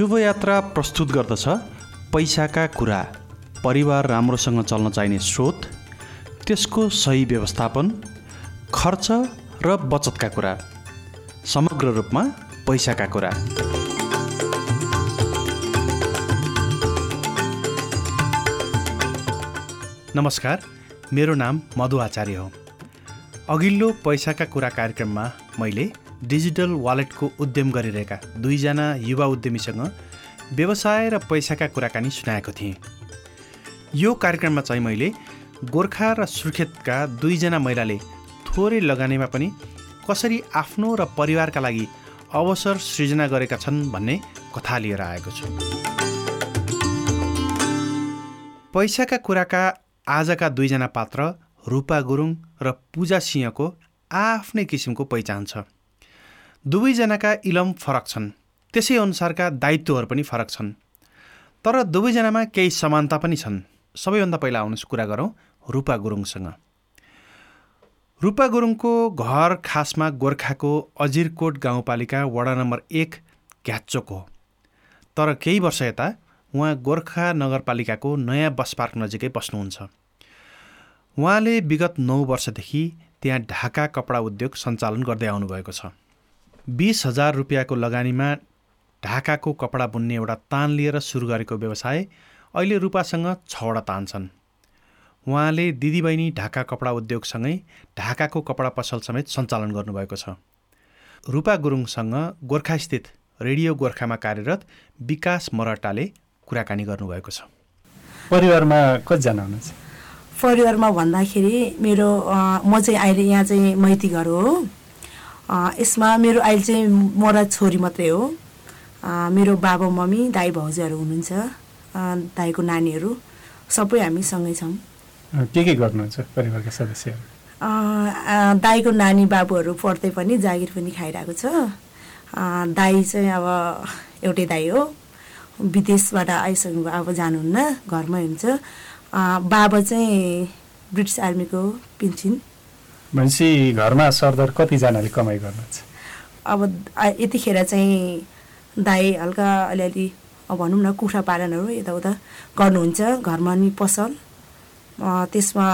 शुभयात्रा प्रस्तुत गर्दछ। पैसाका कुरा। परिवार राम्रोसँग चल्न चाहिने स्रोत। त्यसको सही व्यवस्थापन। खर्च र बचतका कुरा। समग्र रूपमा पैसाका कुरा। नमस्कार। मेरो नाम मधु आचार्य हो। अघिल्लो पैसाका कुरा कार्यक्रममा मैले डिजिटल वालेटको उद्यम गरिरहेका दुईजना युवा उद्यमीसँग व्यवसाय र पैसाका कुराकानी सुनाएको थिएँ। यो कार्यक्रममा चाहिँ मैले गोर्खा र सुर्खेतका दुईजना महिलाले थोरै लगानीमा पनि कसरी आफ्नो र परिवारका लागि अवसर सृजना गरेका छन् भन्ने कथा लिएर आएको छु। पैसाका कुराका आजका दुईजना पात्र रूपा गुरुङ र पूजा सिंहको आफ्नै किसिमको पहिचान छ। दुवैजनाका इलम फरक छन्। त्यसै अनुसारका दायित्वहरू पनि फरक छन्। तर दुवैजनामा केही समानता पनि छन्। सबैभन्दा पहिला आउनुहोस् कुरा गरौँ रूपा गुरुङसँग। रूपा गुरुङको घर खासमा गोर्खाको अजिरकोट गाउँपालिका वडा नम्बर एक घ्याचोक हो। तर केही वर्ष यता उहाँ गोर्खा नगरपालिकाको नयाँ बस पार्क नजिकै बस्नुहुन्छ। उहाँले विगत नौ वर्षदेखि त्यहाँ ढाका कपडा उद्योग सञ्चालन गर्दै आउनुभएको छ। बिस हजार रुपियाँको लगानीमा ढाकाको कपडा बुन्ने एउटा तान लिएर सुरु गरेको व्यवसाय अहिले रूपासँग छवटा तान छन्। उहाँले दिदीबहिनी ढाका कपडा उद्योगसँगै ढाकाको कपडा पसल समेत सञ्चालन गर्नुभएको छ। रूपा गुरुङसँग गोर्खास्थित रेडियो गोर्खामा कार्यरत विकास मरटाले कुराकानी गर्नुभएको छ। परिवारमा कतिजना हुनुहुन्छ? परिवारमा भन्दाखेरि मेरो म चाहिँ अहिले यहाँ चाहिँ मैती घर हो। यसमा मेरो अहिले चाहिँ म र छोरी मात्रै हो। मेरो बाबा मम्मी दाई भाउजूहरू हुनुहुन्छ। दाईको नानीहरू सबै हामी सँगै छौँ। के के गर्नुहुन्छ परिवारका सदस्यहरू? दाईको नानी बाबुहरू पढ्दै पनि जागिर पनि खाइरहेको छ। दाई चाहिँ अब एउटै दाई हो। विदेशबाट आइसक्नु अब जानुहुन्न घरमै हुन्छ। बाबा चाहिँ ब्रिटिस आर्मीको पेन्सन। भनेपछि घरमा सरदर कतिजनाले कमाइ गर्नुहुन्छ? अब यतिखेर चाहिँ दाई हल्का अलिअलि अब भनौँ न कुखुरा पालनहरू यताउता गर्नुहुन्छ घरमा नि पसल त्यसमा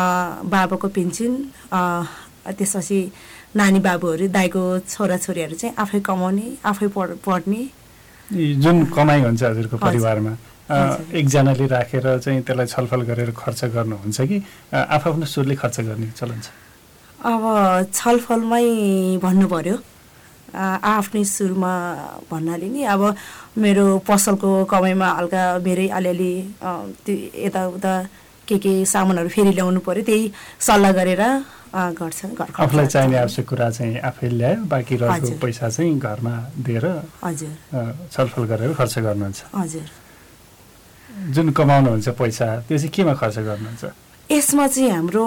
बाबाको पेन्सन त्यसपछि नानी बाबुहरू दाईको छोराछोरीहरू चाहिँ आफै कमाउने आफै पढ पढ्ने। जुन कमाइ हुन्छ हजुरको परिवारमा एकजनाले राखेर चाहिँ त्यसलाई छलफल गरेर खर्च गर्नुहुन्छ कि आफ्नो सुरले खर्च गर्ने चलन छ? अब छलफलमै भन्नु पर्यो आफ्नै सुरुमा भन्नाले नि अब मेरो पसलको कमाइमा हल्का मेरै अलिअलि त्यो यताउता के के सामानहरू फेरि ल्याउनु पर्यो त्यही सल्लाह गरेर गर्छ घर आफूलाई चाहिने आवश्यक कुरा चाहिँ आफै ल्यायो बाँकी रहेको पैसा चाहिँ घरमा दिएर हजुर। छलफल गरेर खर्च गर्नुहुन्छ। हजुर। जुन कमाउनुहुन्छ पैसा त्यो चाहिँ केमा खर्च गर्नुहुन्छ? यसमा चाहिँ हाम्रो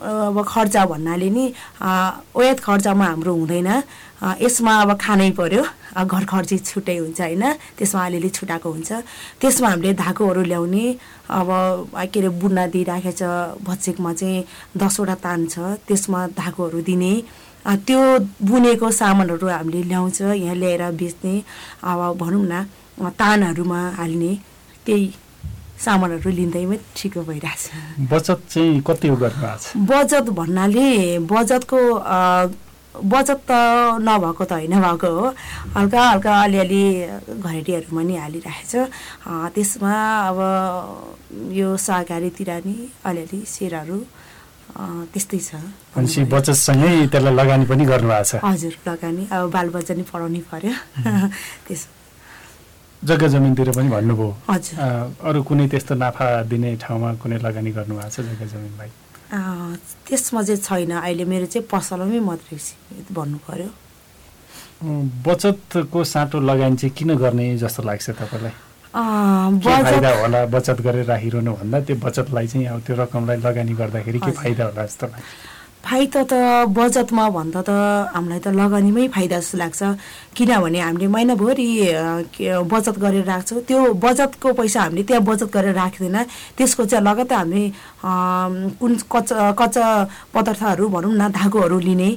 अब खर्च भन्नाले नि ओयात खर्चमा हाम्रो हुँदैन। यसमा अब खानै पर्यो। घर खर्च छुट्टै हुन्छ होइन। त्यसमा अलिअलि छुट्याएको हुन्छ। त्यसमा हामीले धागोहरू ल्याउने अब के अरे बुन्ना दिइराखेको छ। भचेकमा चाहिँ दसवटा तान छ। त्यसमा धागोहरू दिने। त्यो बुनेको सामानहरू हामीले ल्याउँछ यहाँ ल्याएर बेच्ने। अब भनौँ न तानहरूमा हाल्ने। त्यही। सामानहरू लिँदैमै ठिक भइरहेछ। बचत चाहिँ कति छ बचत भन्नाले बचतको बचत त नभएको त होइन भएको हो। हल्का हल्का अलिअलि घरेटीहरूमा नि हालिरहेको छ त्यसमा अब यो सहकारीतिर नि अलिअलि सेयरहरू त्यस्तै छ भनेपछि बचतसँगै त्यसलाई लगानी पनि गर्नुभएको छ। हजुर लगानी। अब बालबच्चा नि पढाउनै पर्यो। त्यस जग्गा जमिनतिर पनि भन्नुभयो। अरू कुनै त्यस्तो नाफा दिने ठाउँमा कुनै लगानी गर्नुभएको छ जग्गा जमिन भाइ त्यसमा चाहिँ छैन। अहिले मेरो चाहिँ पसलमै मात्रै भन्नु पर्यो। बचतको साँटो लगानी चाहिँ किन गर्ने जस्तो लाग्छ तपाईँलाई? फाइदा होला बचत गरेर राखिरहनु भन्दा? त्यो बचतलाई चाहिँ अब त्यो रकमलाई लगानी गर्दाखेरि के फाइदा होला जस्तो लाग्छ। फाइदा त बचतमा भन्दा त हामीलाई त लगानीमै फाइदा जस्तो लाग्छ। किनभने हामीले महिनाभरि बचत गरेर राख्छौँ। त्यो बचतको पैसा हामीले त्यहाँ बचत गरेर राख्दैन। त्यसको चाहिँ लगातार हामीले कुन कच्चा कच्चा पदार्थहरू भनौँ न धागोहरू लिने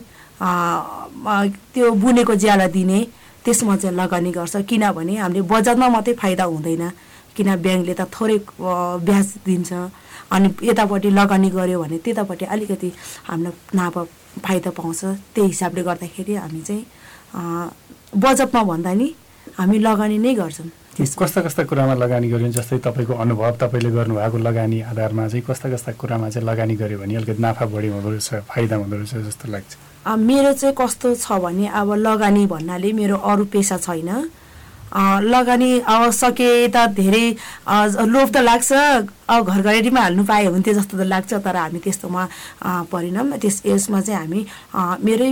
त्यो बुनेको ज्याला दिने त्यसमा चाहिँ लगानी गर्छ। किनभने हामीले बजारमा मात्रै फाइदा हुँदैन। किन ब्याङ्कले त थोरै ब्याज दिन्छ। अनि यतापट्टि लगानी गऱ्यो भने त्यतापट्टि अलिकति हामीलाई नाफा फाइदा पाउँछ। त्यही हिसाबले गर्दाखेरि हामी चाहिँ बजटमा भन्दा नि हामी लगानी नै गर्छौँ। कस्ता कस्ता कुरामा लगानी गऱ्यो जस्तै तपाईँको अनुभव तपाईँले गर्नुभएको लगानी आधारमा चाहिँ कस्ता कस्ता कुरामा चाहिँ लगानी गऱ्यो भने अलिकति नाफा बढी हुँदो रहेछ फाइदा हुँदो रहेछ जस्तो लाग्छ? मेरो चाहिँ कस्तो छ भने अब लगानी भन्नाले मेरो अरू पेसा छैन। लगानी अब सके त धेरै लोभ त लाग्छ। अब घर घरेटीमा हाल्नु पायो हुन्थ्यो जस्तो त लाग्छ तर हामी त्यस्तोमा परेनौँ त्यस यसमा चाहिँ हामी मेरै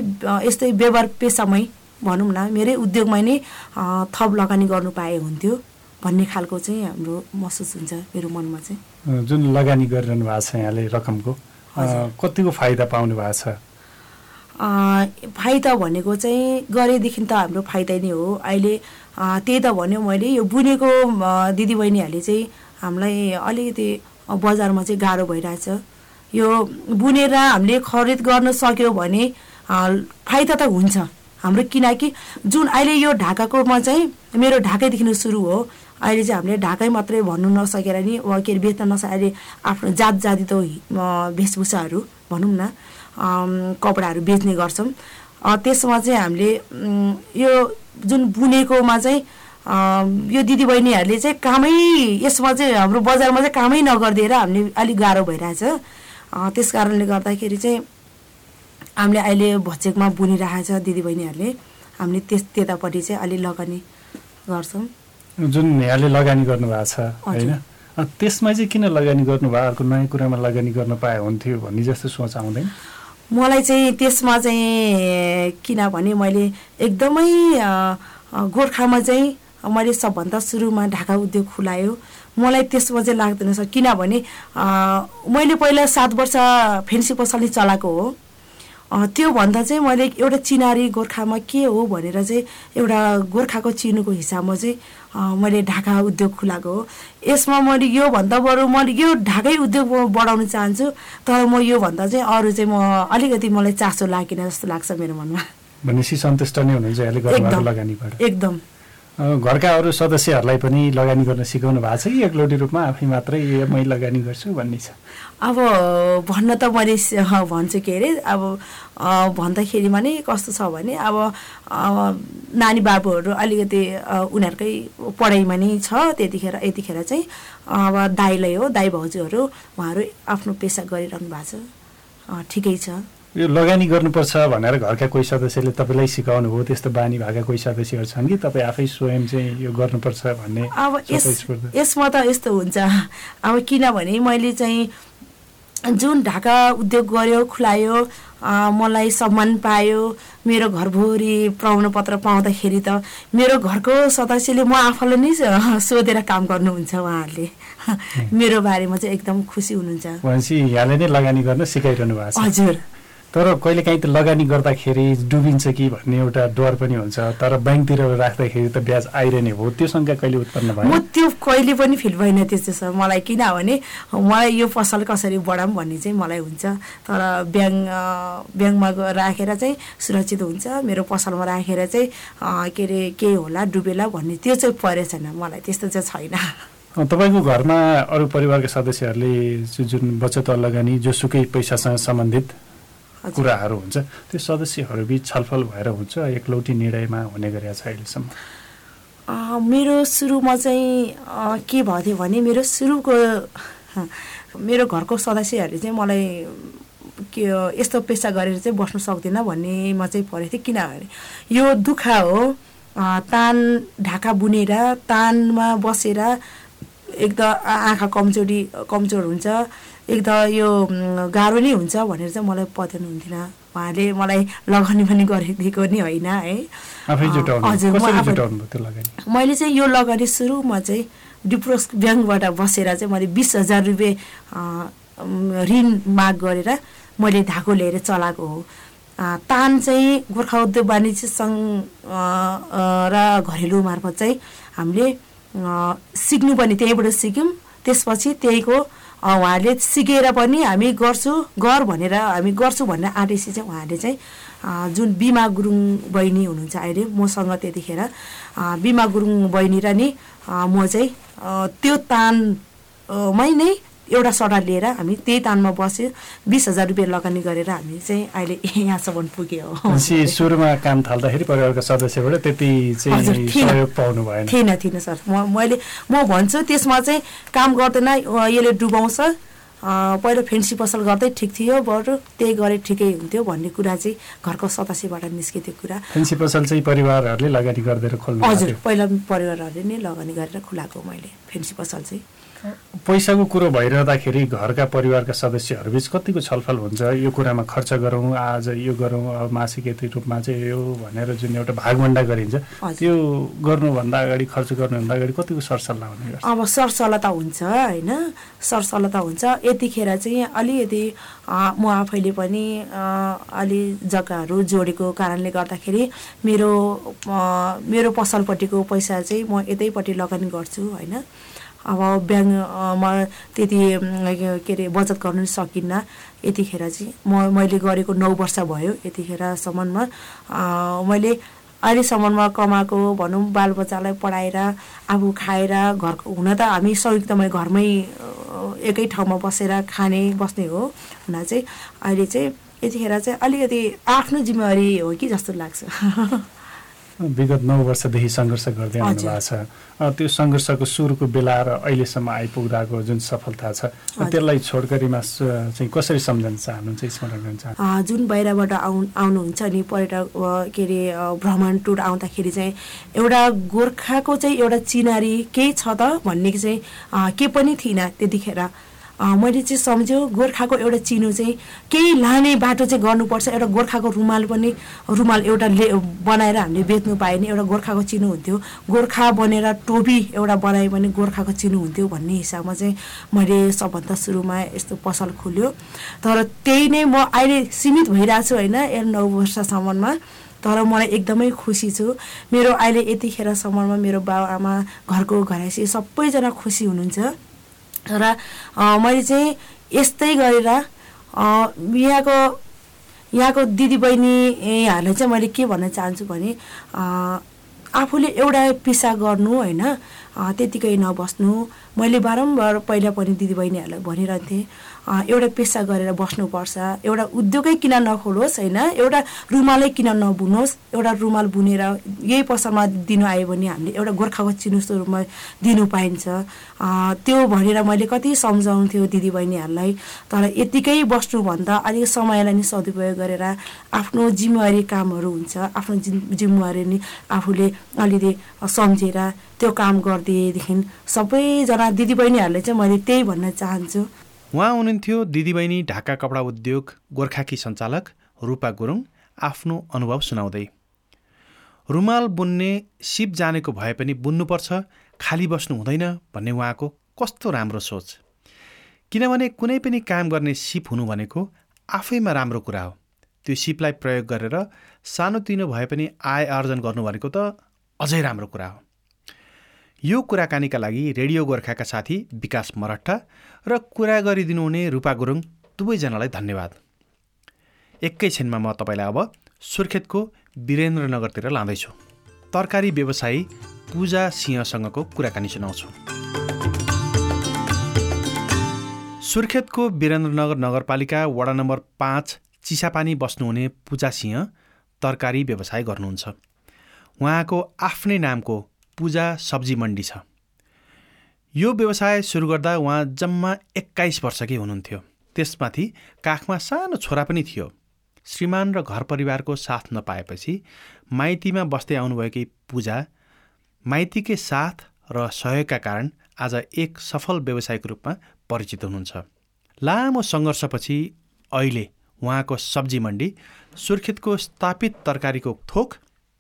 यस्तै व्यवहार पेसामै भनौँ न मेरै उद्योगमा नै थप लगानी गर्नु पाए हुन्थ्यो भन्ने खालको चाहिँ हाम्रो महसुस हुन्छ मेरो मनमा चाहिँ। जुन लगानी गरिरहनु भएको छ यहाँले रकमको कतिको फाइदा पाउनु भएको छ? फाइदा भनेको चाहिँ गरेदेखि त हाम्रो फाइदा नै हो। अहिले त्यही त भन्यो मैले। यो बुनेको दिदीबहिनीहरूले चाहिँ हामीलाई अलिकति बजारमा चाहिँ गाह्रो भइरहेछ। यो बुनेर हामीले खरिद गर्न सक्यो भने फाइदा त हुन्छ हाम्रो। किनकि जुन अहिले यो ढाकाकोमा चाहिँ मेरो ढाकैदेखि सुरु हो अहिले चाहिँ हामीले ढाकै मात्रै भन्नु नसकेर नि के अरे बेच्न नसके अहिले आफ्नो जात जाति त वेशभूषाहरू भनौँ न कपडाहरू बेच्ने गर्छौँ। त्यसमा चाहिँ हामीले यो जुन बुनेकोमा चाहिँ यो दिदीबहिनीहरूले चाहिँ कामै यसमा चाहिँ हाम्रो बजारमा चाहिँ कामै नगरिदिएर हामीले अलिक गाह्रो भइरहेछ। त्यस कारणले गर्दाखेरि चाहिँ हामीले अहिले भचेकमा बुनिरहेछ दिदीबहिनीहरूले। हामीले त्यस त्यतापट्टि चाहिँ अलि लगानी गर्छौँ। जुन यहाँले लगानी गर्नुभएको छ होइन? त्यसमा चाहिँ किन लगानी गर्नुभयो? अर्को नयाँ कुरामा लगानी गर्न पाए हुन्थ्यो भन्ने जस्तो सोच आउँदैन। मलाई चाहिँ त्यसमा चाहिँ किनभने मैले एकदमै गोर्खामा चाहिँ मैले सबभन्दा सुरुमा ढाका उद्योग खुलायो। मलाई त्यसमा चाहिँ लाग्दैन सर। किनभने मैले पहिला सात वर्ष फेन्सी पसलले चलाएको हो। त्योभन्दा चाहिँ मैले एउटा चिनारी गोर्खामा के हो भनेर चाहिँ एउटा गोर्खाको चिनुको हिसाबमा चाहिँ मैले ढाका उद्योग खुलाएको हो। यसमा मैले योभन्दा बरु मैले यो ढाकै उद्योग बढाउन चाहन्छु तर म योभन्दा चाहिँ अरू चाहिँ म अलिकति मलाई चासो लागेन जस्तो लाग्छ मेरो मनमा। भनेपछि सन्तुष्ट नै हुनुहुन्छ एकदम। घरका अरू सदस्यहरूलाई पनि लगानी गर्न सिकाउनु भएको छ कि एकलौटी रूपमा? आफै मात्रै मै लगानी गर्छु भन्ने छ। अब भन्न त मैले भन्छु के अरे? अब भन्दाखेरि भने कस्तो छ भने अब नानी बाबुहरू अलिकति उनीहरूकै पढाइमा नै छ। त्यतिखेर यतिखेर चाहिँ अब दाईलाई हो दाई भाउजूहरू उहाँहरू आफ्नो पेसा गरिरहनु भएको छ। ठिकै छ। यो लगानी गर्नुपर्छ भनेर घरका कोही सदस्यले तपाईँलाई सिकाउनु हो त्यस्तो बानी भएका कोही सदस्यहरू छन् कि तपाईँ आफै स्वयं चाहिँ यो गर्नुपर्छ भन्ने अब यसमा त यस्तो हुन्छ। अब किनभने मैले चाहिँ जुन ढाका उद्योग गर्यो खुलायो मलाई सम्मान पायो मेरो घरभरि पत्र पाउँदाखेरि त मेरो घरको सदस्यले म आफूलाई नै सोधेर काम गर्नुहुन्छ उहाँहरूले। मेरो बारेमा चाहिँ एकदम खुसी हुनुहुन्छ। यहाँले नै लगानी गर्न सिकाइरहनु भएको छ। हजुर। तर कहिलेकाहीँ त लगानी गर्दाखेरि डुबिन्छ कि भन्ने एउटा डर पनि हुन्छ तर ब्याङ्कतिर राख्दाखेरि त ब्याज आइरहने हो। त्यो सङ्ख्या कहिले उत्पन्न भयो? म त्यो कहिले पनि फिल भएन त्यस्तो छ मलाई किनभने मलाई यो पसल कसरी बढाऊँ भन्ने चाहिँ मलाई हुन्छ। तर ब्याङ्क ब्याङ्कमा राखेर चाहिँ सुरक्षित हुन्छ। मेरो पसलमा राखेर चाहिँ के अरे केही होला डुबेला भन्ने त्यो चाहिँ परेको छैन मलाई। त्यस्तो चाहिँ छैन। तपाईँको घरमा अरू परिवारका सदस्यहरूले जुन बचत लगानी जोसुकै पैसासँग सम्बन्धित कुराहरू हुन्छ। त्यो सदस्यहरू बिच छलफल भएर हुन्छ एकलौटी निर्णयमा हुने गरेको छ अहिलेसम्म? मेरो सुरुमा चाहिँ के भयो थियो भने मेरो सुरुको मेरो घरको सदस्यहरूले चाहिँ मलाई के यस्तो पेसा गरेर चाहिँ बस्नु सक्दिनँ भन्नेमा चाहिँ परेको थियो। किनभने यो दुःख हो तान ढाका बुनेर तानमा बसेर एकदम आँखा कमजोरी कमजोर हुन्छ। एक त यो गाह्रो नै हुन्छ भनेर चाहिँ मलाई पत्याउनु हुन्थेन उहाँले मलाई लगानी पनि गरिदिएको नि होइन है। हजुर मैले चाहिँ यो लगानी सुरुमा चाहिँ डिप्रोस ब्याङ्कबाट बसेर चाहिँ मैले बिस हजार रुपियाँ ऋण माग गरेर मैले धागो लिएर चलाएको हो। तान चाहिँ गोर्खा उद्योग वाणिज्य सङ्घ र घरेलु मार्फत चाहिँ हामीले सिक्नु पनि त्यहीँबाट सिक्यौँ। त्यसपछि त्यहीको उहाँहरूले सिकेर पनि हामी गर्छु गर भनेर हामी गर्छु भनेर आँटेपछि चाहिँ उहाँहरूले चाहिँ जुन बिमा गुरुङ बहिनी हुनुहुन्छ अहिले मसँग त्यतिखेर बिमा गुरुङ बहिनी र नि म चाहिँ त्यो तानमै नै एउटा सडा लिएर हामी त्यही तानमा बस्यो बिस हजार रुपियाँ लगानी गरेर हामी चाहिँ अहिले यहाँसम्म पुग्यो सुरुमा काम थाल्दाखेरि परिवारको सदस्यबाट त्यति चाहिँ सहयोग पाउनु भएन। थिएन थिएन सर। म मैले म भन्छु त्यसमा चाहिँ काम गर्दैन यसले डुबाउँछ। पहिलो फेन्सी पसल गर्दै ठिक थियो बरु त्यही गरे ठिकै हुन्थ्यो भन्ने कुरा चाहिँ घरको सदस्यबाट निस्कियो कुरा। फेन्सी पसल चाहिँ परिवारहरूले लगानी गरिदिएर खोल्नु हजुर पहिला परिवारहरूले नै लगानी गरेर खुलाएको मैले। फेन्सी पसल चाहिँ। पैसाको कुरो भइरहँदाखेरि घरका परिवारका सदस्यहरूबिच कतिको छलफल हुन्छ? यो कुरामा खर्च गरौँ आज यो गरौँ अब मासिक यति रूपमा चाहिँ यो भनेर जुन एउटा भागभन्डा गरिन्छ त्यो गर्नुभन्दा अगाडि खर्च गर्नुभन्दा अगाडि कतिको सरसल्लाह हुने गर्छ? अब सरसल्लाह त हुन्छ होइन? सरसल्लाह त हुन्छ। यतिखेर चाहिँ अलिकति म आफैले पनि अलि जग्गाहरू जोडेको कारणले गर्दाखेरि मेरो मेरो पसलपट्टिको पैसा चाहिँ म यतैपट्टि लगानी गर्छु होइन? अब ब्याङ्कमा त्यति के अरे बचत गर्नु सकिन्न। यतिखेर चाहिँ म मैले गरेको नौ वर्ष भयो यतिखेरसम्ममा। मैले अहिलेसम्ममा कमाएको भनौँ बालबच्चालाई पढाएर आफू खाएर घरको हुन त हामी संयुक्तमै घरमै एकै ठाउँमा बसेर खाने बस्ने हो। हुन चाहिँ अहिले चाहिँ यतिखेर चाहिँ अलिकति आफ्नो जिम्मेवारी हो कि जस्तो लाग्छ। विगत नौ वर्षदेखि सङ्घर्ष गर्दै आउनु भएको छ। त्यो सङ्घर्षको सुरुको बेला र अहिलेसम्म आइपुग्दाको जुन सफलता छ त्यसलाई छोडकरीमा चाहिँ कसरी सम्झन चाहनुहुन्छ स्मरण गर्न चाहनुहुन्छ? जुन बाहिरबाट आउ आउनुहुन्छ नि पर्यटक के अरे भ्रमण टुर आउँदाखेरि चाहिँ एउटा गोर्खाको चाहिँ एउटा चिनारी केही छ त भन्ने चाहिँ के पनि थिइनँ त्यतिखेर। मैले चाहिँ सम्झ्यो गोर्खाको एउटा चिनो चाहिँ केही लाने बाटो चाहिँ गर्नुपर्छ। एउटा गोर्खाको रुमाल पनि रुमाल एउटा ले बनाएर हामीले बेच्नु पायो भने एउटा गोर्खाको चिनो हुन्थ्यो। गोर्खा बनेर टोपी एउटा बनायो भने गोर्खाको चिनो हुन्थ्यो भन्ने हिसाबमा चाहिँ मैले सबभन्दा सुरुमा यस्तो पसल खोल्यो। तर त्यही नै म अहिले सीमित भइरहेको छु होइन नौ वर्षसम्ममा। तर मलाई एकदमै खुसी छु। मेरो अहिले यतिखेरसम्ममा मेरो बाबुआमा घरको घरैसी सबैजना खुसी हुनुहुन्छ। र मैले चाहिँ यस्तै गरेर यहाँको यहाँको दिदीबहिनीहरूलाई चाहिँ मैले के भन्न चाहन्छु भने आफूले एउटा पेसा गर्नु होइन त्यतिकै नबस्नु। मैले बारम्बार पहिला पनि दिदीबहिनीहरूलाई भनिरहन्थेँ। एउटा पेसा गरेर बस्नुपर्छ। एउटा उद्योगै किन नखोलोस् होइन? एउटा रुमालै किन नबुनोस्? एउटा रुमाल बुनेर यही पसलमा दिनु आयो भने हामीले एउटा गोर्खाको चिनो स्वरूपमा दिनु पाइन्छ। त्यो भनेर मैले कति सम्झाउँथ्यो दिदीबहिनीहरूलाई। तर यतिकै बस्नुभन्दा अलिक समयलाई नि सदुपयोग गरेर आफ्नो जिम्मेवारी कामहरू हुन्छ आफ्नो जिम्मेवारी नि आफूले अलिअलि सम्झेर त्यो काम गरिदिएदेखि सबैजना दिदीबहिनीहरूले चाहिँ मैले त्यही भन्न चाहन्छु। उहाँ हुनुहुन्थ्यो दिदीबहिनी ढाका कपडा उद्योग गोर्खाकी सञ्चालक रूपा गुरुङ आफ्नो अनुभव सुनाउँदै। रुमाल बुन्ने सिप जानेको भए पनि बुन्नुपर्छ खाली बस्नु हुँदैन भन्ने उहाँको कस्तो राम्रो सोच। किनभने कुनै पनि काम गर्ने सिप हुनु भनेको आफैमा राम्रो कुरा हो। त्यो सिपलाई प्रयोग गरेर सानोतिनो भए पनि आय आर्जन गर्नु भनेको त अझै राम्रो कुरा हो। यो कुराकानीका लागि रेडियो गोर्खाका साथी विकास मरट्टा र कुरा गरिदिनु हुने रूपा गुरुङ दुवैजनालाई धन्यवाद। एकैछिनमा म तपाईँलाई अब सुर्खेतको वीरेन्द्रनगरतिर लाँदैछु। तरकारी व्यवसायी पूजा सिंहसँगको कुराकानी सुनाउँछु। सुर्खेतको वीरेन्द्रनगर नगरपालिका वडा नम्बर पाँच चिसापानी बस्नुहुने पूजा सिंह तरकारी व्यवसाय गर्नुहुन्छ। उहाँको आफ्नै नामको पूजा सब्जी मन्डी छ। यो व्यवसाय सुरु गर्दा उहाँ जम्मा एक्काइस वर्षकै हुनुहुन्थ्यो। त्यसमाथि काखमा सानो छोरा पनि थियो। श्रीमान र घर परिवारको साथ नपाएपछि माइतीमा बस्दै आउनुभएकी पूजा माइतीकै साथ र सहयोगका कारण आज एक सफल व्यवसायको रूपमा परिचित हुनुहुन्छ। लामो सङ्घर्षपछि अहिले उहाँको सब्जी मन्डी सुर्खेतको स्थापित तरकारीको थोक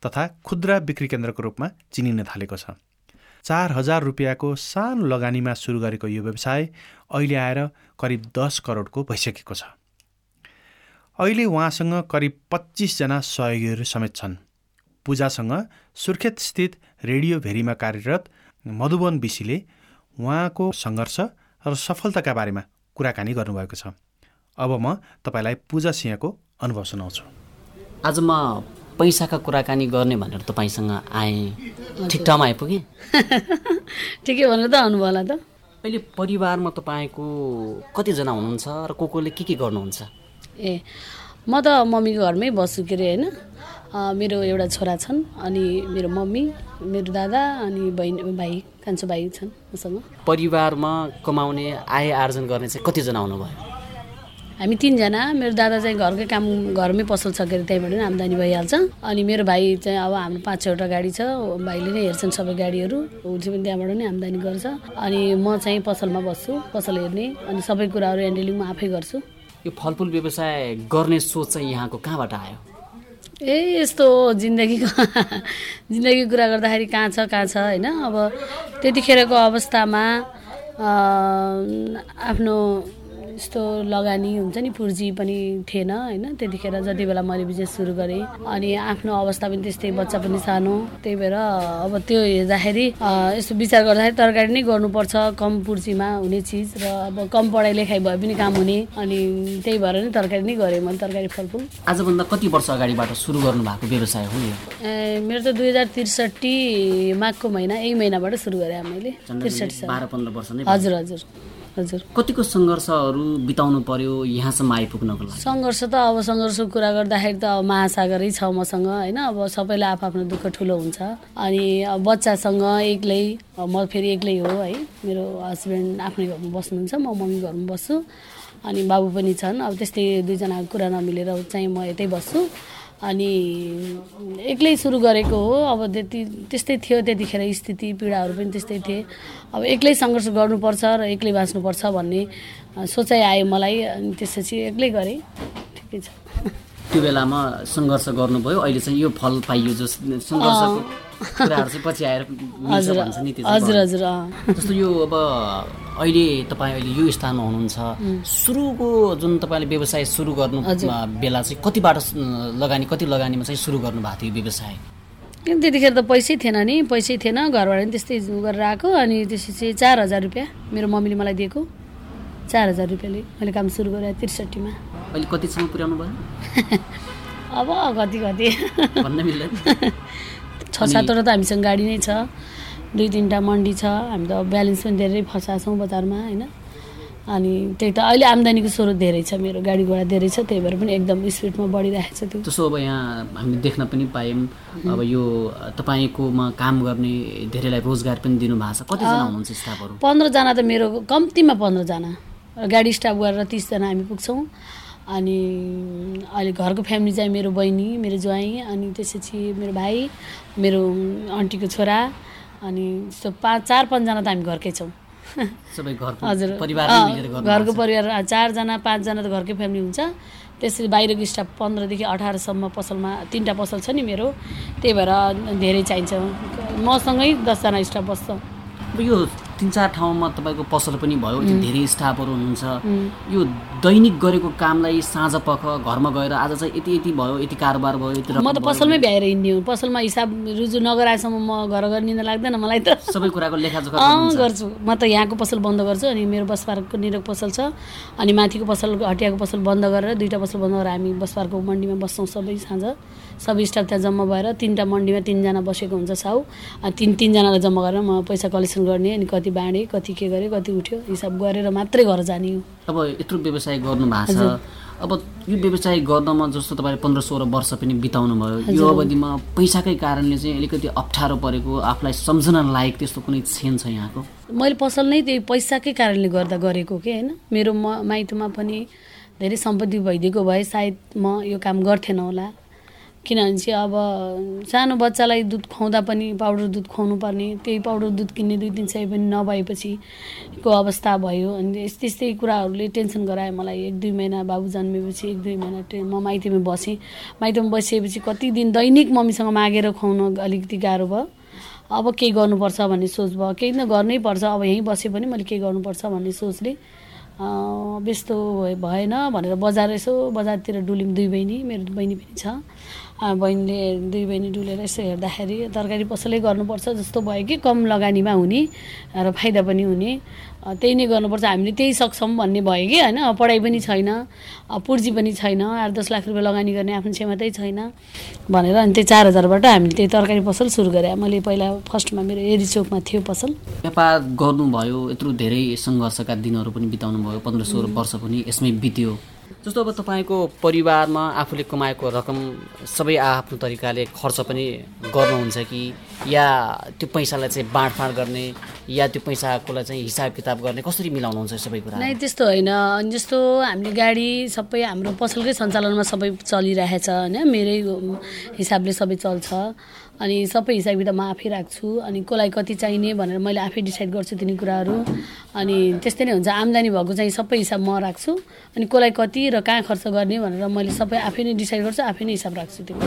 तथा खुद्रा बिक्री केन्द्रको रूपमा चिनिन थालेको छ। चार हजार रुपियाँको सानो लगानीमा सुरु गरेको यो व्यवसाय अहिले आएर करिब दस करोडको भइसकेको छ। अहिले उहाँसँग करिब पच्चिसजना सहयोगीहरू समेत छन्। पूजासँग सुर्खेत स्थित रेडियो भेरीमा कार्यरत मधुवन विशीले उहाँको सङ्घर्ष र सफलताका बारेमा कुराकानी गर्नुभएको छ। अब म तपाईँलाई पूजा सिंहको अनुभव सुनाउँछु। आज म पैसाका कुराकानी गर्ने भनेर तपाईँसँग आएँ। ठिक ठाउँमा आइपुगेँ। ठिकै भनेर त आउनुभयो होला त। अहिले परिवारमा तपाईँको कतिजना हुनुहुन्छ र को कोले के के गर्नुहुन्छ? ए म त मम्मीको घरमै बस्छु के अरे होइन। मेरो एउटा छोरा छन् अनि मेरो मम्मी मेरो दादा अनि बहिनी भाइ कान्छो भाइ छन् मसँग। परिवारमा कमाउने आय आर्जन गर्ने चाहिँ कतिजना आउनुभयो हामी तिनजना मेरो दादा चाहिँ घरकै काम घरमै पसल अरे त्यहीँबाट नै आम्दानी भइहाल्छ। अनि मेरो भाइ चाहिँ अब हाम्रो पाँच छवटा गाडी छ भाइले नै हेर्छन् सबै गाडीहरू उसले पनि त्यहाँबाट नै आम्दानी गर्छ। अनि म चाहिँ पसलमा बस्छु पसल हेर्ने अनि सबै कुराहरू ह्यान्डलिङ म आफै गर्छु। यो फलफुल व्यवसाय गर्ने सोच चाहिँ यहाँको कहाँबाट आयो? ए यस्तो जिन्दगीको जिन्दगीको कुरा गर्दाखेरि कहाँ छ कहाँ छ होइन? अब त्यतिखेरको अवस्थामा आफ्नो यस्तो लगानी हुन्छ नि पुर्जी पनि थिएन होइन? त्यतिखेर जति बेला मैले बिजनेस सुरु गरेँ अनि आफ्नो अवस्था पनि त्यस्तै बच्चा पनि सानो त्यही भएर अब त्यो हेर्दाखेरि यस्तो विचार गर्दाखेरि तरकारी नै गर्नुपर्छ कम पुर्जीमा हुने चिज र अब कम पढाइ लेखाइ भए पनि काम हुने अनि त्यही भएर नै तरकारी नै गरेँ मैले तरकारी फलफुल। आजभन्दा कति वर्ष अगाडिबाट सुरु गर्नु भएको व्यवसाय हो यो? मेरो त दुई हजार त्रिसठी माघको महिना यही महिनाबाट सुरु गरेँ मैले त्रिसठी हजुर हजुर। हजुर। कतिको सङ्घर्षहरू बिताउनु पर्यो यहाँसम्म आइपुग्नको लागि? सङ्घर्ष त अब सङ्घर्षको कुरा गर्दाखेरि त अब महासागरै छ मसँग होइन? अब सबैलाई आफ्नो दुःख ठुलो हुन्छ। अनि अब बच्चासँग एक्लै म फेरि एक्लै हो है? मेरो हस्बेन्ड आफ्नै घरमा बस्नुहुन्छ म मम्मी घरमा बस्छु। अनि बाबु पनि छन्। अब त्यस्तै दुईजनाको कुरा नमिलेर चाहिँ म यतै बस्छु। अनि एक्लै सुरु गरेको हो। अब त्यति त्यस्तै थियो त्यतिखेर स्थिति पीडाहरू पनि त्यस्तै थिए। अब एक्लै सङ्घर्ष गर्नुपर्छ र एक्लै बाँच्नुपर्छ भन्ने सोचाइ आयो मलाई अनि त्यसपछि एक्लै गरेँ। ठिकै छ। त्यो बेलामा सङ्घर्ष गर्नुभयो। अहिले चाहिँ यो फल पाइयो जो सङ्घर्षको कुराहरू चाहिँ पछि आएर हजुर हजुर हजुर जस्तो यो अब अहिले तपाईँ अहिले यो स्थानमा हुनुहुन्छ। सुरुको जुन तपाईँले व्यवसाय सुरु गर्नु बेला चाहिँ कतिबाट लगानी कति लगानीमा चाहिँ सुरु गर्नु भएको थियो व्यवसाय? त्यतिखेर त पैसै थिएन नि पैसै थिएन घरबाट पनि त्यस्तै गरेर आएको अनि त्यसपछि चार हजार रुपियाँ मेरो मम्मीले मलाई दिएको। चार हजार रुपियाँले। मैले काम सुरु गरेँ त्रिसठीमा अहिले कतिसम्म पुर्याउनु भयो? अब कति कति? भन्न मिल्दैन। छ सातवटा त हामीसँग गाडी नै छ। दुई तिनवटा मन्डी छ। हामी त ब्यालेन्स पनि धेरै फसाएको छौँ बजारमा होइन? अनि त्यही त अहिले आम्दानीको स्रोत धेरै छ मेरो। गाडी घोडा धेरै छ त्यही भएर पनि एकदम स्पिडमा बढिरहेको छ त्यो। त्यसो अब यहाँ हामी देख्न पनि पायौँ अब यो तपाईँकोमा काम गर्ने धेरैलाई रोजगार पनि दिनुभएको छ। कतिजना हुनुहुन्छ स्टाफहरू? पन्ध्रजना त मेरो कम्तीमा पन्ध्रजना। गाडी स्टाफ गरेर तिसजना हामी पुग्छौँ। अनि अहिले घरको फ्यामिली चाहिँ मेरो बहिनी मेरो ज्वाइँ अनि त्यसपछि मेरो भाइ मेरो आन्टीको छोरा अनि यस्तो पाँच चार पाँचजना त हामी घरकै छौँ। हजुर। घरको परिवार चारजना पाँचजना त घरकै फ्यामिली हुन्छ। त्यसरी बाहिरको स्टाफ पन्ध्रदेखि अठारसम्म पसलमा तिनवटा पसल छ नि मेरो। त्यही भएर धेरै चाहिन्छ। मसँगै दसजना स्टाफ बस्छ। यो तिन चार ठाउँमा तपाईँको पसल पनि भयो धेरै स्टाफहरू हुनुहुन्छ। यो दैनिक गरेको कामलाई साँझ पख घरमा गएर आज चाहिँ यति यति भयो यति कारोबार भयो यति म त पसलमै भ्याएर हिँड्ने हो। पसलमा हिसाब रुजु नगराएसम्म म घर घर निन्दा लाग्दैन मलाई त। सबै कुराको लेखाजोखा गर्छु। म त यहाँको पसल बन्द गर्छु अनि मेरो बसपार्कको निरक पसल छ अनि माथिको पसल हटियाको पसल बन्द गरेर दुईवटा पसल बन्द गरेर हामी बसपार्कको मन्डीमा बस्छौँ सबै साँझ। सबै स्टाफ त्यहाँ जम्मा भएर तिनवटा मन्डीमा तिनजना बसेको हुन्छ साउ तिन तिनजनालाई जम्मा गरेर म पैसा कलेक्सन गर्ने अनि कति बाँडेँ कति के गरेँ कति उठ्यो हिसाब गरेर मात्रै घर जाने हो। अब यत्रो व्यवसाय गर्नु भएको छ। अब यो व्यवसाय गर्नमा जस्तो तपाईँले पन्ध्र सोह्र वर्ष पनि बिताउनु भयो यो अवधिमा पैसाकै कारणले चाहिँ अलिकति अप्ठ्यारो परेको आफूलाई सम्झना लायक त्यस्तो कुनै छेन छ यहाँको? मैले पसल नै त्यही पैसाकै कारणले गर्दा गरेको कि होइन? मेरो म माइतमा पनि धेरै सम्पत्ति भइदिएको भए सायद म यो काम गर्थेन होला। किनभने चाहिँ अब सानो बच्चालाई दुध खुवाउँदा पनि पाउडर दुध खुवाउनु पर्ने त्यही पाउडर दुध किन्ने दुई तिन सय पनि नभएपछि को अवस्था भयो। अनि यस्तै यस्तै कुराहरूले टेन्सन गरायो मलाई। एक दुई महिना बाबु जन्मेपछि एक दुई महिना म माइतीमा बसेँ। माइतीमा बसिएपछि कति दिन दैनिक मम्मीसँग मागेर खुवाउन अलिकति गाह्रो भयो। अब केही गर्नुपर्छ भन्ने सोच भयो। केही न गर्नै पर्छ। अब यहीँ बसेँ पनि मैले केही गर्नुपर्छ भन्ने सोचले व्यस्त भएन भनेर बजार यसो बजारतिर डुल्यौँ। दुई बहिनी मेरो बहिनी पनि छ। बहिनीले दुई बहिनी डुलेर यसो हेर्दाखेरि तरकारी पसलै गर्नुपर्छ जस्तो भयो कि कम लगानीमा हुने र फाइदा पनि हुने। त्यही नै गर्नुपर्छ। हामीले त्यही सक्छौँ भन्ने भयो कि होइन? पढाइ पनि छैन पुर्जी पनि छैन आठ दस लाख रुपियाँ लगानी गर्ने आफ्नो क्षमतै छैन भनेर अनि त्यही चार हजारबाट हामीले त्यही तरकारी पसल सुरु गरेँ। मैले पहिला फर्स्टमा मेरो एरी चोकमा थियो पसल। व्यापार गर्नुभयो यत्रो धेरै सङ्घर्षका दिनहरू पनि बिताउनु भयो पन्ध्र सोह्र वर्ष पनि यसमै बित्यो। जस्तो अब तपाईँको परिवारमा आफूले कमाएको रकम सबै आफ्नो तरिकाले खर्च पनि गर्नुहुन्छ कि या त्यो पैसालाई चाहिँ बाँडफाँड गर्ने या त्यो पैसाकोलाई चाहिँ हिसाब किताब गर्ने कसरी मिलाउनुहुन्छ सबै कुरा? नै त्यस्तो होइन। जस्तो हामीले गाडी सबै हाम्रो पसलकै सञ्चालनमा सबै चलिरहेछ होइन? मेरै हिसाबले सबै चल्छ। अनि सबै हिसाब किताब म आफै राख्छु। अनि कसलाई कति चाहिने भनेर मैले आफै डिसाइड गर्छु तिनी कुराहरू। अनि त्यस्तै नै हुन्छ। आम्दानी भएको चाहिँ सबै हिसाब म राख्छु। अनि कसलाई कति कहाँ खर्च गर्ने भनेर मैले सबै आफै नै डिसाइड गर्छु आफै नै हिसाब राख्छु त्यो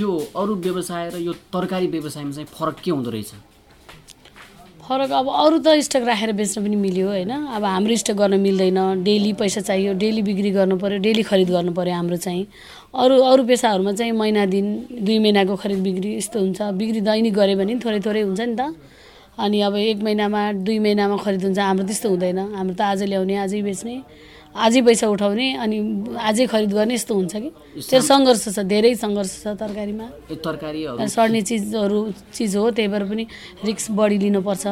यो अरू व्यवसाय र यो तरकारी व्यवसायमा चाहिँ फरक के हुँदो रहेछ? फरक अब अरू त स्टक राखेर बेच्न पनि मिल्यो होइन? अब हाम्रो स्टक गर्न मिल्दैन डेली पैसा चाहियो डेली बिक्री गर्नु पऱ्यो डेली खरिद गर्नु पऱ्यो हाम्रो चाहिँ। अरू अरू पेसाहरूमा चाहिँ महिना दिन दुई महिनाको खरिद बिक्री यस्तो हुन्छ। बिक्री दैनिक गऱ्यो भने थोरै थोरै हुन्छ नि त। अनि अब एक महिनामा दुई महिनामा खरिद हुन्छ हाम्रो त्यस्तो हुँदैन। हाम्रो त आज ल्याउने आजै बेच्ने। आजै पैसा उठाउने अनि आजै खरिद गर्ने यस्तो हुन्छ कि? त्यो सङ्घर्ष छ धेरै सङ्घर्ष छ तरकारीमा। तरकारी सड्ने चिजहरू चिज हो त्यही भएर पनि रिक्स बढी लिनुपर्छ।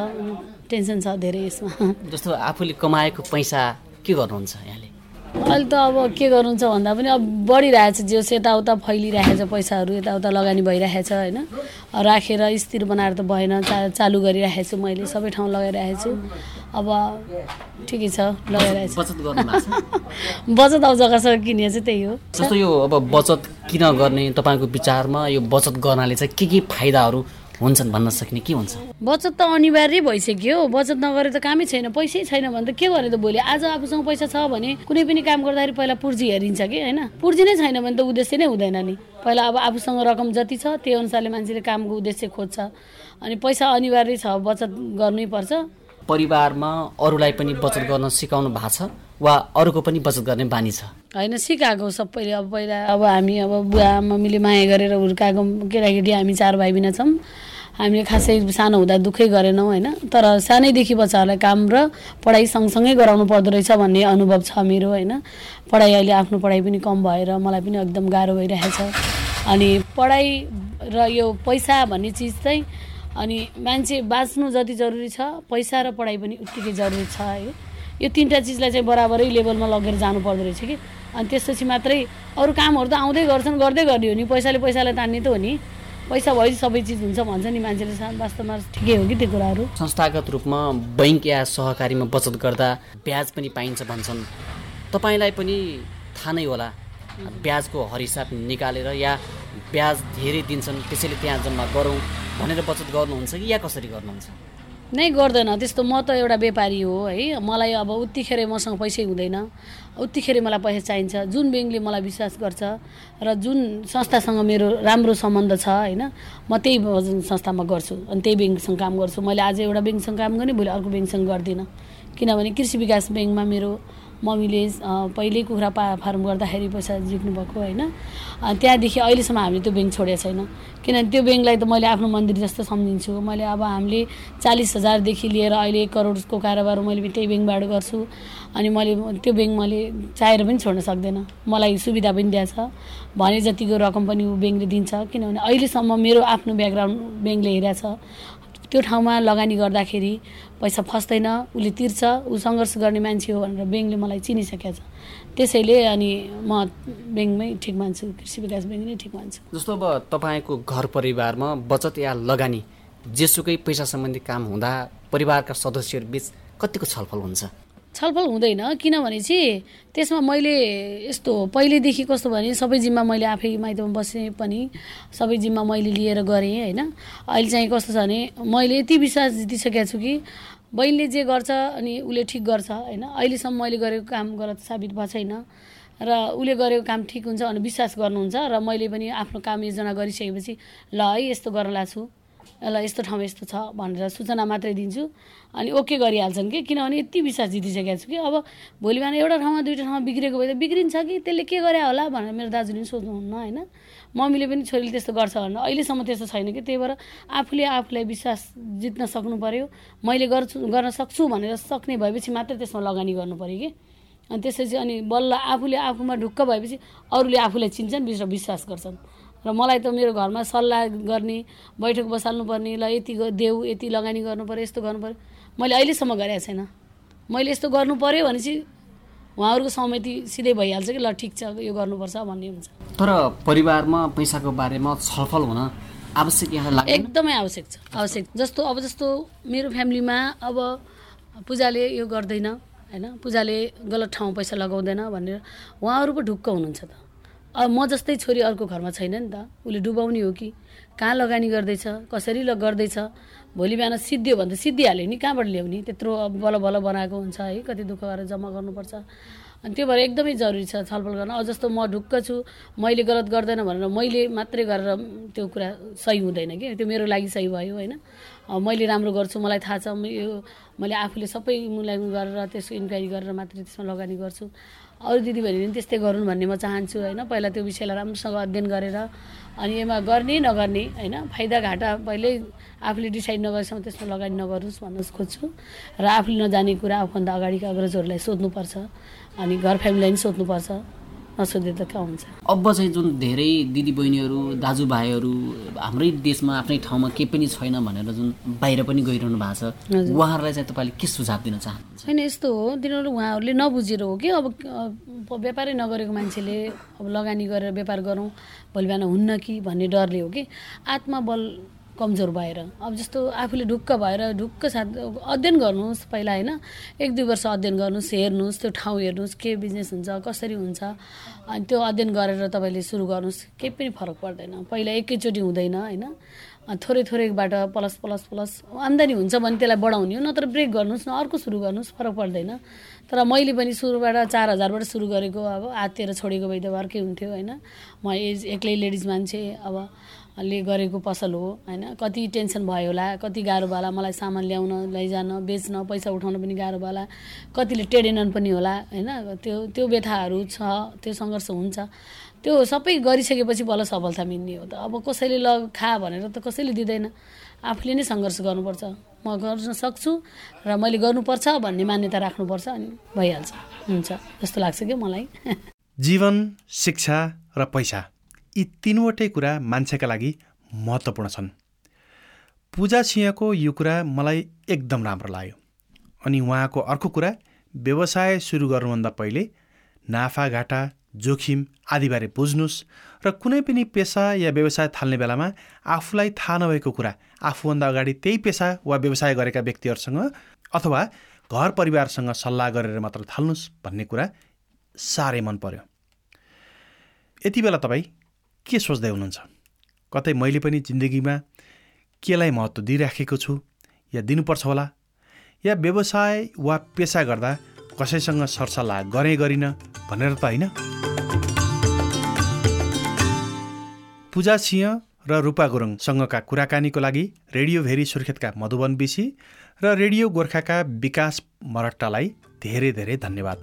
टेन्सन छ धेरै यसमा। जस्तो आफूले कमाएको पैसा के गर्नुहुन्छ यहाँले? अहिले त अब के गर्नुहुन्छ भन्दा पनि अब बढिरहेछ जो यताउता फैलिरहेछ पैसाहरू यताउता लगानी भइरहेछ होइन? राखेर स्थिर बनाएर त भएन चा चालु गरिरहेको छु मैले सबै ठाउँ लगाइरहेको छु अब ठिकै छ लगाइरहेको छु। बचत अब जग्गा छ किने चाहिँ त्यही हो। जस्तो यो अब बचत किन गर्ने तपाईँको विचारमा यो बचत गर्नाले चाहिँ के के फाइदाहरू हुन्छन् भन्न सक्ने के हुन्छ? बचत त अनिवार्य भइसक्यो। बचत नगरे त कामै छैन पैसै छैन भने त के गर्ने त भोलि? आज आफूसँग पैसा छ भने कुनै पनि काम गर्दाखेरि पहिला पुर्जी हेरिन्छ कि होइन? पुर्जी नै छैन भने त उद्देश्य नै हुँदैन नि। पहिला अब आफूसँग रकम जति छ त्यही अनुसारले मान्छेले कामको उद्देश्य खोज्छ। अनि पैसा अनिवार्य छ बचत गर्नै पर्छ। परिवारमा अरूलाई पनि बचत गर्न सिकाउनु भएको छ वा अरूको पनि बचत गर्ने बानी छ? होइन सिकाएको सबैले। अब पहिला अब हामी अब बुवा मम्मीले माया गरेर हुर्काएको केटाकेटी हामी चार भाइ बिना छौँ। हामीले खासै सानो हुँदा दुःखै गरेनौँ होइन? तर सानैदेखि बच्चाहरूलाई काम र पढाइ सँगसँगै गराउनु पर्दो रहेछ भन्ने अनुभव छ मेरो होइन? पढाइ अहिले आफ्नो पढाइ पनि कम भएर मलाई पनि एकदम गाह्रो भइरहेछ। अनि पढाइ र यो पैसा भन्ने चिज चाहिँ अनि मान्छे बाँच्नु जति जरुरी छ पैसा र पढाइ पनि उत्तिकै जरुरी छ है। यो तिनवटा चिजलाई चाहिँ बराबरै लेभलमा लगेर जानु पर्दो रहेछ कि। अनि त्यसपछि मात्रै अरू कामहरू त आउँदै गर्छन् गर्दै गर्ने हो नि। पैसाले पैसालाई तान्ने त हो नि। पैसा भए सबै चिज हुन्छ भन्छ नि मान्छेले। वास्तवमा ठिकै हो कि त्यो कुराहरू? संस्थागत रूपमा बैङ्क या सहकारीमा बचत गर्दा ब्याज पनि पाइन्छ भन्छन्। तपाईँलाई पनि थाहा नै होला। ब्याजको हरिसाप निकालेर या ब्याज धेरै दिन्छन् त्यसैले त्यहाँ जम्मा गरौँ भनेर बचत गर्नुहुन्छ कि या कसरी गर्नुहुन्छ? नै गर्दैन। त्यस्तो म त एउटा व्यापारी हो है। मलाई अब उत्तिखेर मसँग पैसै हुँदैन। उत्तिखेर मलाई पैसा चाहिन्छ। जुन ब्याङ्कले मलाई विश्वास गर्छ र जुन संस्थासँग मेरो राम्रो सम्बन्ध छ होइन म त्यही संस्थामा गर्छु अनि त्यही ब्याङ्कसँग काम गर्छु। मैले आज एउटा ब्याङ्कसँग काम गर्ने भोलि अर्को ब्याङ्कसँग गर्दिनँ। किनभने कृषि विकास ब्याङ्कमा मेरो मम्मीले पहिल्यै कुखुरा पा फार्म गर्दाखेरि पैसा जित्नु भएको होइन त्यहाँदेखि अहिलेसम्म हामीले त्यो ब्याङ्क छोडेको छैन। किनभने त्यो ब्याङ्कलाई त मैले आफ्नो मन्दिर जस्तो सम्झिन्छु। मैले अब हामीले चालिस हजारदेखि लिएर अहिले एक करोडको कारोबार मैले त्यही ब्याङ्कबाट गर्छु। अनि मैले त्यो ब्याङ्क मैले चाहेर पनि छोड्न सक्दैन। मलाई सुविधा पनि दिएछ। भने जतिको रकम पनि ऊ ब्याङ्कले दिन्छ। किनभने अहिलेसम्म मेरो आफ्नो ब्याकग्राउन्ड ब्याङ्कले हेरेको छ त्यो ठाउँमा लगानी गर्दाखेरि पैसा फस्दैन उसले तिर्छ ऊ सङ्घर्ष गर्ने मान्छे हो भनेर ब्याङ्कले मलाई चिनिसकेको छ। त्यसैले अनि म ब्याङ्कमै ठिक मान्छु कृषि विकास ब्याङ्क नै ठिक मान्छु। जस्तो अब तपाईँको घर परिवारमा बचत या लगानी जेसुकै पैसा सम्बन्धी काम हुँदा परिवारका सदस्यहरू बिच कतिको छलफल हुन्छ? छलफल हुँदैन। किनभने चाहिँ त्यसमा मैले यस्तो पहिलेदेखि कस्तो भने सबै जिम्मा मैले आफै माइतमा बसेँ पनि सबै जिम्मा मैले लिएर गरेँ होइन। अहिले चाहिँ कस्तो छ भने मैले यति विश्वास जितिसकेको छु कि बहिनीले जे गर्छ अनि उसले ठिक गर्छ होइन। अहिलेसम्म मैले गरेको काम गलत साबित भएको छैन र उसले गरेको काम ठिक हुन्छ भने विश्वास गर्नुहुन्छ र मैले पनि आफ्नो काम योजना गरिसकेपछि ल है यस्तो गर्न छु। ल यस्तो ठाउँमा यस्तो छ भनेर सूचना मात्रै दिन्छु। अनि ओके गरिहाल्छन् कि? किनभने यति विश्वास जितिसकेको छु कि अब भोलि बिहान एउटा ठाउँमा दुइटा ठाउँमा बिग्रेको भए त बिग्रिन्छ कि? त्यसले के गरे होला भनेर मेरो दाजुले पनि सोध्नुहुन्न होइन? मम्मीले पनि छोरीले त्यस्तो गर्छ भनेर। अहिलेसम्म त्यस्तो छैन कि? त्यही भएर आफूले आफूलाई विश्वास जित्न सक्नु पऱ्यो मैले गर्छु गर्न सक्छु भनेर सक्ने भएपछि मात्रै त्यसमा लगानी गर्नु पऱ्यो कि? अनि त्यसपछि अनि बल्ल आफूले आफूमा ढुक्क भएपछि अरूले आफूलाई चिन्छन् विश्वास गर्छन्। र मलाई त मेरो घरमा सल्लाह गर्ने बैठक बसाल्नुपर्ने ल यति देऊ यति लगानी गर्नु पऱ्यो यस्तो गर्नु पऱ्यो मैले अहिलेसम्म गरेको छैन। मैले यस्तो गर्नु पऱ्यो भनेपछि उहाँहरूको सहमति सिधै भइहाल्छ कि ल ठिक छ यो गर्नुपर्छ भन्ने हुन्छ। तर परिवारमा पैसाको बारेमा छलफल हुन आवश्यक यहाँलाई एकदमै आवश्यक छ आवश्यक। जस्तो अब जस्तो मेरो फ्यामिलीमा अब पूजाले यो गर्दैन होइन? पूजाले गलत ठाउँ पैसा लगाउँदैन भनेर उहाँहरू पो ढुक्क हुनुहुन्छ त। म जस्तै छोरी अर्को घरमा छैन नि त। उसले डुबाउने हो कि? कहाँ लगानी गर्दैछ? कसरी ल गर्दैछ? भोलि बिहान सिद्धियो भने त सिद्धिहाल्यो नि। कहाँबाट ल्याउने? त्यत्रो अब बल बल बनाएको हुन्छ है। कति दुःख गरेर जम्मा गर्नुपर्छ। अनि त्यो भएर एकदमै जरुरी छ छलफल गर्न। अब जस्तो म ढुक्क छु मैले गलत गर्दैन भनेर मैले मात्रै गरेर त्यो कुरा सही हुँदैन कि? त्यो मेरो लागि सही भयो होइन? मैले राम्रो गर्छु मलाई थाहा छ। यो मैले आफूले सबै मूल्याङ्कन गरेर त्यसको इन्क्वायरी गरेर मात्रै त्यसमा लगानी गर्छु। अरू दिदीबहिनीले पनि त्यस्तै गरून् भन्ने म चाहन्छु होइन? पहिला त्यो विषयलाई राम्रोसँग अध्ययन गरेर अनि यसमा गर्ने नगर्ने होइन? फाइदा घाटा पहिल्यै आफूले डिसाइड नगरेसम्म त्यसमा लगानी नगर्नुहोस् भन्न खोज्छु। र आफूले नजाने कुरा आफूभन्दा अगाडिका अग्रजहरूलाई सोध्नुपर्छ अनि घर फ्यामिलीलाई पनि सोध्नुपर्छ। नसोधे त कहाँ हुन्छ? अब चाहिँ जुन धेरै दिदीबहिनीहरू दाजुभाइहरू हाम्रै देशमा आफ्नै ठाउँमा केही पनि छैन भनेर जुन बाहिर पनि गइरहनु भएको छ उहाँहरूलाई चाहिँ तपाईँले के सुझाव दिन चाहनुहुन्छ? छैन यस्तो हो तिनीहरू उहाँहरूले नबुझेर हो कि? अब व्यापारै नगरेको मान्छेले अब लगानी गरेर व्यापार गरौँ भोलि बिहान हुन्न कि भन्ने डरले हो कि? आत्मबल कमजोर भएर। अब जस्तो आफूले ढुक्क भएर ढुक्क साथ अध्ययन गर्नुहोस् पहिला होइन? एक दुई वर्ष अध्ययन गर्नुहोस् हेर्नुहोस् त्यो ठाउँ हेर्नुहोस् के बिजनेस हुन्छ कसरी हुन्छ अनि त्यो अध्ययन गरेर तपाईँले सुरु गर्नुहोस् केही पनि फरक पर्दैन। पहिला एकैचोटि हुँदैन होइन? थोरै थोरैबाट प्लस प्लस प्लस आम्दानी हुन्छ भने त्यसलाई बढाउने हो नत्र ब्रेक गर्नुहोस् न अर्को सुरु गर्नुहोस् फरक पर्दैन। तर मैले पनि सुरुबाट चार हजारबाट सुरु गरेको अब हातेर छोडेको भए अर्कै हुन्थ्यो होइन? म एज एक्लै लेडिज मान्छे अब ले गरेको पसल हो होइन? कति टेन्सन भयो होला कति गाह्रो भयो होला मलाई सामान ल्याउन लैजान बेच्न पैसा उठाउन पनि गाह्रो भयो होला कतिले टेडेनन् पनि होला होइन? त्यो त्यो व्यथाहरू छ त्यो सङ्घर्ष हुन्छ। त्यो सबै गरिसकेपछि बल्ल सफलता मिल्ने हो त। अब कसैले ल खा भनेर त कसैले दिँदैन। आफूले नै सङ्घर्ष गर्नुपर्छ। म गर्न सक्छु र मैले गर्नुपर्छ भन्ने मान्यता राख्नुपर्छ अनि भइहाल्छ। हुन्छ। जस्तो लाग्छ क्या मलाई? जीवन शिक्षा र पैसा। यी तिनवटै कुरा मान्छेका लागि महत्त्वपूर्ण छन्। पूजा सिंहको यो कुरा मलाई एकदम राम्रो लाग्यो अनि उहाँको अर्को कुरा व्यवसाय सुरु गर्नुभन्दा पहिले नाफाघाटा जोखिम आदिबारे बुझ्नुहोस् र कुनै पनि पेसा या व्यवसाय थाल्ने बेलामा आफूलाई थाहा नभएको कुरा आफूभन्दा अगाडि त्यही पेसा वा व्यवसाय गरेका व्यक्तिहरूसँग अथवा घर परिवारसँग सल्लाह गरेर मात्र थाल्नुहोस् भन्ने कुरा साह्रै मन पर्यो। यति बेला तपाईँ के सोच्दै हुनुहुन्छ? कतै मैले पनि जिन्दगीमा केलाई महत्त्व दिइराखेको छु या दिनुपर्छ होला? या व्यवसाय वा पेसा गर्दा कसैसँग सरसल्लाह गरेँ गरिनँ भनेर त होइन? पूजा सिंह र रूपा गुरुङसँगका कुराकानीको लागि रेडियो भेरी सुर्खेतका मधुबन बिसी र रेडियो गोर्खाका विकास मरट्टालाई धेरै धेरै धन्यवाद।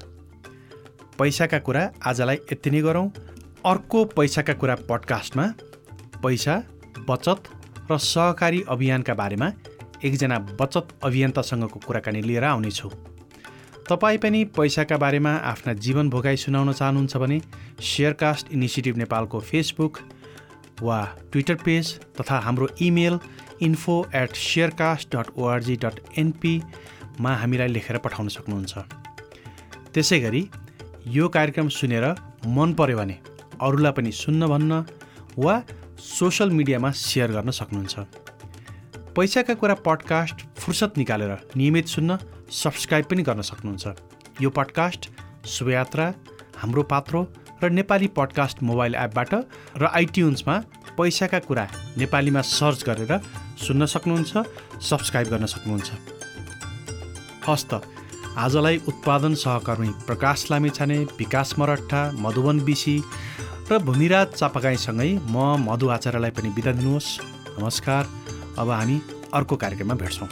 पैसाका कुरा आजलाई यति नै गरौँ। अर्को पैसाका कुरा पडकास्टमा पैसा बचत र सहकारी अभियानका बारेमा एकजना बचत अभियन्तासँगको कुराकानी लिएर आउनेछु। तपाईँ पनि पैसाका बारेमा आफ्ना जीवन भोगाई सुनाउन चाहनुहुन्छ भने सेयरकास्ट इनिसिएटिभ नेपालको फेसबुक वा ट्विटर पेज तथा हाम्रो email info at Sharecast dot ORG dot एनपीमा हामीलाई लेखेर पठाउन सक्नुहुन्छ। त्यसै गरी यो कार्यक्रम सुनेर मन पर्यो भने अरूलाई पनि सुन्न भन्न वा सोसल मिडियामा सेयर गर्न सक्नुहुन्छ। पैसाका कुरा पडकास्ट फुर्सद निकालेर नियमित सुन्न सब्सक्राइब पनि गर्न सक्नुहुन्छ। यो पडकास्ट शुभयात्रा हाम्रो पात्रो र नेपाली पडकास्ट मोबाइल एपबाट र आइट्युन्समा पैसाका कुरा नेपालीमा सर्च गरेर सुन्न सक्नुहुन्छ सब्सक्राइब गर्न सक्नुहुन्छ। हस्त आजलाई उत्पादन सहकर्मी प्रकाश लामिछाने विकास मरट्टा मधुवन बिसी र भूमिराज चापागाईसँगै म मधु आचार्यलाई पनि बिदा दिनुहोस्। नमस्कार। अब हामी अर्को कार्यक्रममा भेट्छौँ।